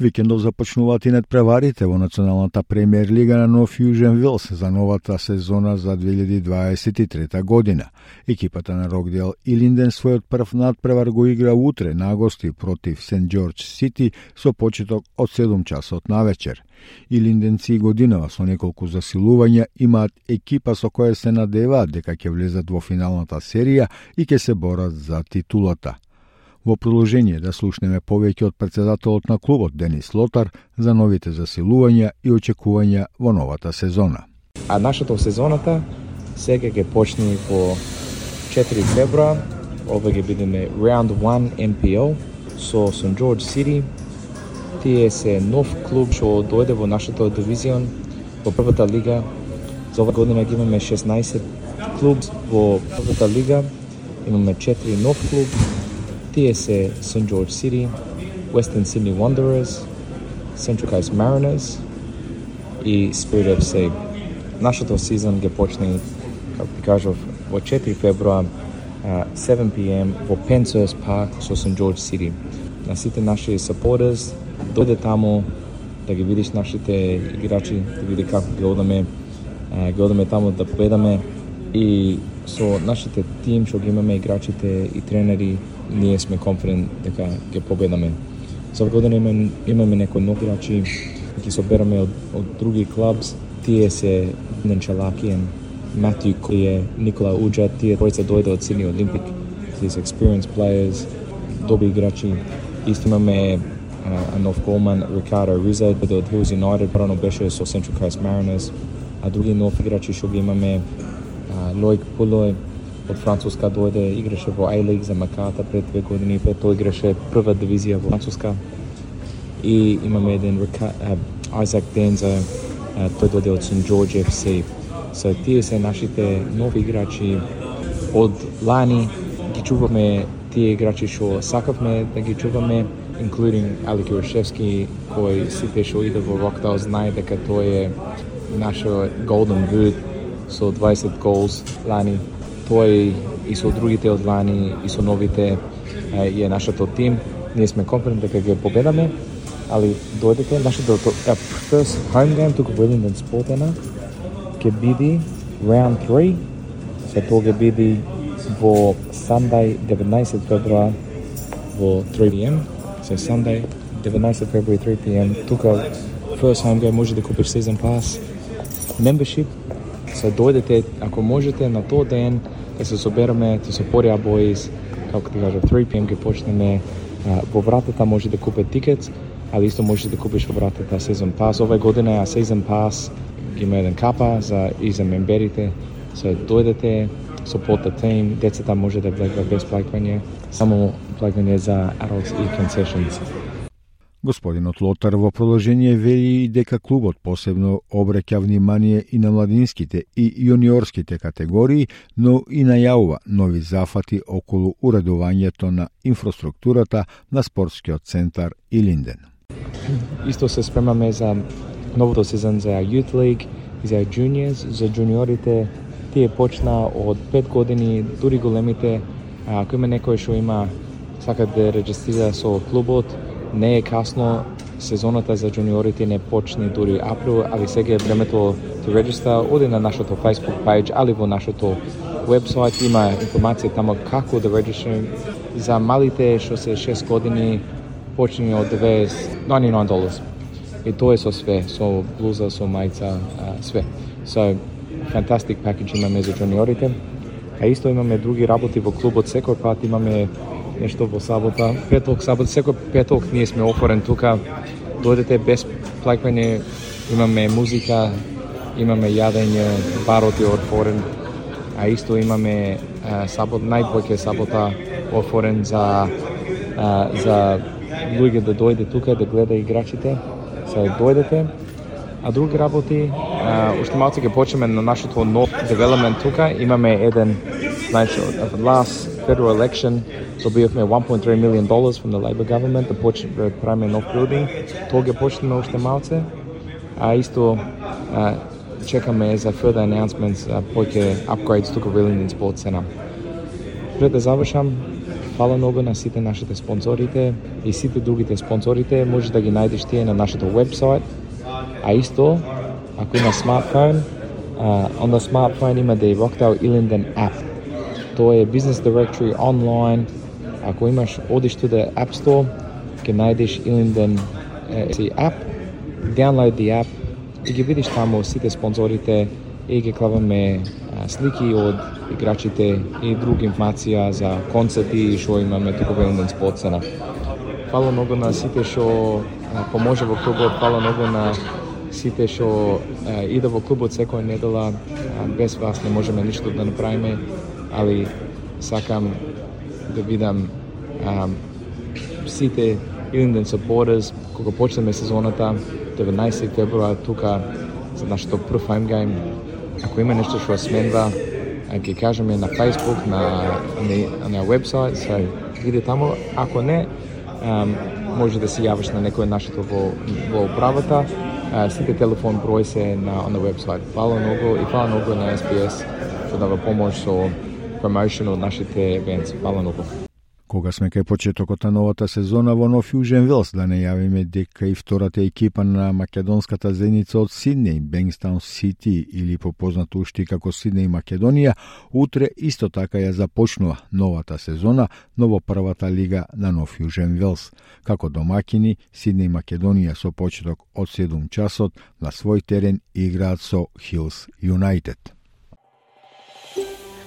Викендов започнуваат и надпреварите во Националната премиер лига на Нов Јужен Вилс за новата сезона за 2023 година. Екипата на Рокдел и Линден својот прв надпревар го игра утре на гости против Сент Джордж Сити со почеток од 7 часот на вечер. И Линденци годинава со неколку засилувања имаат екипа со која се надеваат дека ќе влезат во финалната серија и ќе се борат за титулата – Во продолжение да слушнеме повеќе од председателот на клубот Денис Лотар за новите засилувања и очекувања во новата сезона. А нашата сезоната сега ќе почне во 4 февруар. Ова ќе бидеме Round 1 MPO со St. George City. Тие се нов клуб што дојде во нашата дивизион во првата лига. За ова година ги имаме 16 клуб во првата лига. Имаме 4 нов клуб Тие се St. George City, Western Sydney Wanderers, Central Coast Mariners и Spirit FC. Нашата сезон ќе почне, како ви кажав, во 4 февруар, 7 p.m. во Penshurst Park со St. George City. На сите наши supporters, дојде таму да ги видиш нашите играчи, да види како ги одаме, ги одаме таму да победаме и со нашите тим што ги имаме играчите и тренери ние сме конфидент дека ќе победаме. За година имаме, имаме некои нови играчи, ќе собераме од, од други клубс. Тие се Ненчалакиен, Матју Које, Никола Уджа, тие тројца дојде од Сидни Олимпик. Тие се experienced players, добри играчи. Исто имаме а, нов голман Рикардо Риза, од Hills Юнайтед, прано беше со Central Coast Mariners, а други нов играчи што ги имаме Лојк Пулој, од Француска дојде, играше во A-League за Маката пред две години, пред тој играше прва дивизија во Француска. И имаме еден Айзак Денза, тој дојде од St. George FC. со тие се нашите нови играчи од лани. Ги чуваме тие играчи што сакавме да ги чуваме, including Али Кирошевски, кој сите што иде во Рокдал знае дека тој е нашо Golden Boot со 20 голс лани тоа и со другите одлани и со новите е нашето тим. Ние сме конфидент дека ќе победаме, али дојдете нашето first home game тука во Wellington Спортена ќе биде round 3. Се тоа ќе биде во Sunday 19 февруар во 3 p.m. се Sunday 19 февруари 3 p.m. Тука first home game може да купиш season pass membership. Се дојдете ако можете на тој ден да се собереме, да се порија боис, како ти кажа, 3 p.m. ќе почнеме во вратата може да купе тикет, али исто може да купиш во вратата сезон пас. Оваа година е сезон пас, ги има еден капа за и за мемберите, се дојдете, support the team, децата може да влегат без плакање, само плакање за adults и concessions. Господинот Лотар во продолжение вели и дека клубот посебно обреќа внимание и на младинските и јуниорските категории, но и најавува нови зафати околу уредувањето на инфраструктурата на спортскиот центар и Линден. Исто се спремаме за новото сезон за Youth League и за Juniors, за джуниорите. Тие почна од 5 години, дури големите, ако има некој што има сака да регистрира со клубот, не е касно, сезоната за джуниорите не почне дури април, али сега е времето to register, оди на нашото Facebook page, али во нашото вебсайт има информација тамо како да регистрирам. За малите што се 6 години почне од 99 долари. И тоа е со све, со блуза, со мајца, све. So, fantastic package имаме за джуниорите. А исто имаме други работи во клубот, секој пат имаме нешто во сабота. Петок, сабота, секој петок ние сме отворен тука. Дојдете без плакање. имаме музика, имаме јадење, барот е отворен. А исто имаме сабот, најпоќе сабота отворен за а, за луѓе да дојде тука да гледа играчите. Се дојдете. А други работи, а, уште малце ќе почнеме на нашето нов девелопмент тука. Имаме еден, значи, last federal election, Добиевме 1.3 million dollars from the Labor government да почне да правиме нов building. Тоа ќе почнеме уште малце. А исто чекаме за further announcements uh, повеќе upgrades тука во Иллинден Спорт Центар. Пред да завршам, фала многу на сите нашите спонзорите и сите другите спонзорите може да ги најдеш тие на нашето вебсайт, а исто, ако има смартфон, uh, on the smartphone има да the Rockdale Illingdon app. Тоа е business directory online. Ако имаш, одиш to App Store, ќе најдеш Илинден си app, download the app и ги видиш таму сите спонзорите, и ги клаваме слики од играчите и други информација за концерти што имаме тука во Илинден Sports Center. Фала многу на сите што поможе во клубот, фала многу на сите што иде во клубот секоја недела, без вас не можеме ништо да направиме, али сакам да видам а, сите Илинден supporters кога почнеме сезоната 19 февруар тука за нашето прв home. Ако има нешто што сменва, ќе кажеме на Facebook, на на, на вебсайт, се иде таму. Ако не, um, може да се јавиш на некој нашето во, во управата. Uh, сите телефон број се на на вебсайт. Фала многу и фала многу на SPS што дава помош со промоушен од нашите евенци. Фала многу. Кога сме кај почетокот на новата сезона во Нов Јужен Велс, да не јавиме дека и втората екипа на македонската зеница од Сиднеј, Бенгстаун Сити или попознато уште како Сиднеј Македонија, утре исто така ја започнува новата сезона, ново првата лига на Нов Јужен Велс. Како домакини, Сиднеј Македонија со почеток од 7 часот на свој терен играат со Хилс Юнайтед.